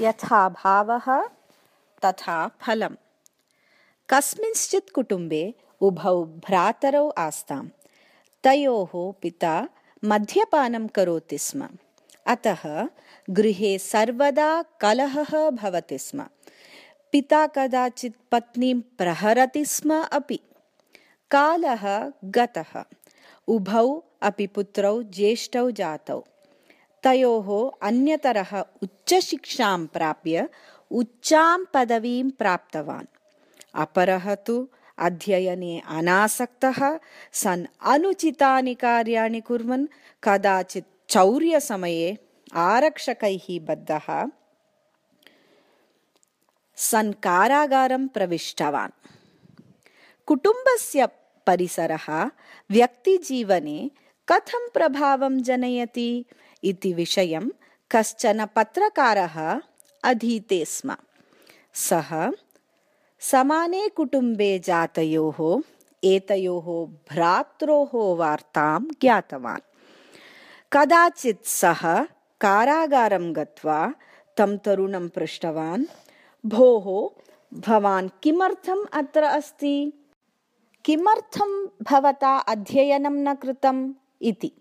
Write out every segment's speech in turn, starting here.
यथा भावः तथा फलम्। कस्मिंश्चित् कुटुम्बे उभौ भ्रातरौ आस्ताम् तयोः पिता मद्यपानं करोति स्म। अतः गृहे सर्वदा कलहः भवति स्म। पिता कदाचित् पत्नीं प्रहरति स्म अपि। कालः गतः। उभौ अपि पुत्रौ ज्येष्ठौ जातौ तयोः अन्यतरः उच्चशिक्षां प्राप्य उच्चां पदवीं प्राप्तवान्। अपरः तु अध्ययने अनासक्तः सन् अनुचितानि कार्याणि कुर्वन् कदाचित् चौर्यसमये आरक्षकैः बद्धः सन् कारागारं प्रविष्टवान्। कुटुम्बस्य परिसरः व्यक्तिजीवने कथं प्रभावं जनयति इति विषयं कश्चन पत्रकारः अधीते स्म। सः समाने कुटुम्बे जातयोः एतयोः भ्रात्रोः वार्तां ज्ञातवान्। कदाचित् सः कारागारं गत्वा तं तरुणं पृष्टवान् भोः भवान् किमर्थम् अत्र अस्ति? किमर्थं भवता अध्ययनं न कृतम् इति।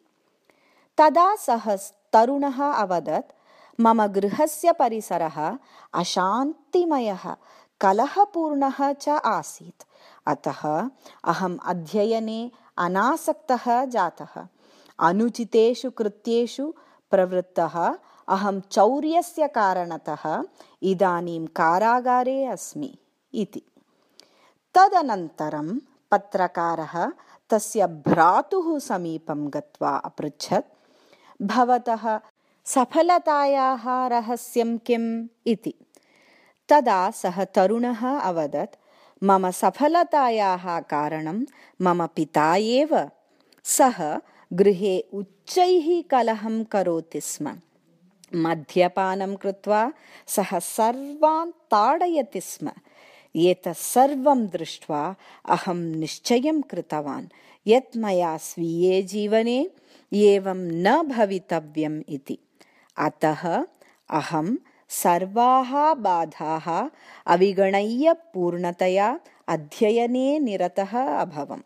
तदा सः तरुणः अवदत् मम गृहस्य परिसरः अशान्तिमयः कलहपूर्णः च आसीत्। अतः अहम् अध्ययने अनासक्तः जातः। अनुचितेषु कृत्येषु प्रवृत्तः अहं चौर्यस्य कारणतः इदानीं कारागारे अस्मि इति। तदनन्तरं पत्रकारः तस्य भ्रातुः समीपं गत्वा अपृच्छत् भवतः सफलतायाः रहस्यं किम् इति। तदा सः तरुणः अवदत् मम सफलतायाः कारणं मम पिता एव सः गृहे उच्चैः कलहं करोति स्म। मद्यपानं कृत्वा सः सर्वान् ताडयति स्म एतत् सर्वं दृष्ट्वा अहं निश्चयं कृतवान्। यत् मया स्वीये जीवने एवं न भवितव्यम् इति। अतः अहं सर्वाः बाधाः अविगणय्य पूर्णतया अध्ययने निरतः अभवम्।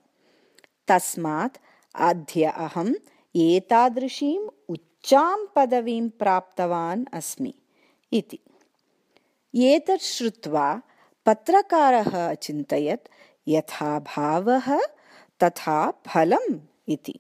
तस्मात् अद्य अहम् एतादृशीम् उच्चां पदवीं प्राप्तवान् अस्मि इति। एतत् श्रुत्वा पत्रकारः अचिन्तयत् यथा भावः तथा फलम् इति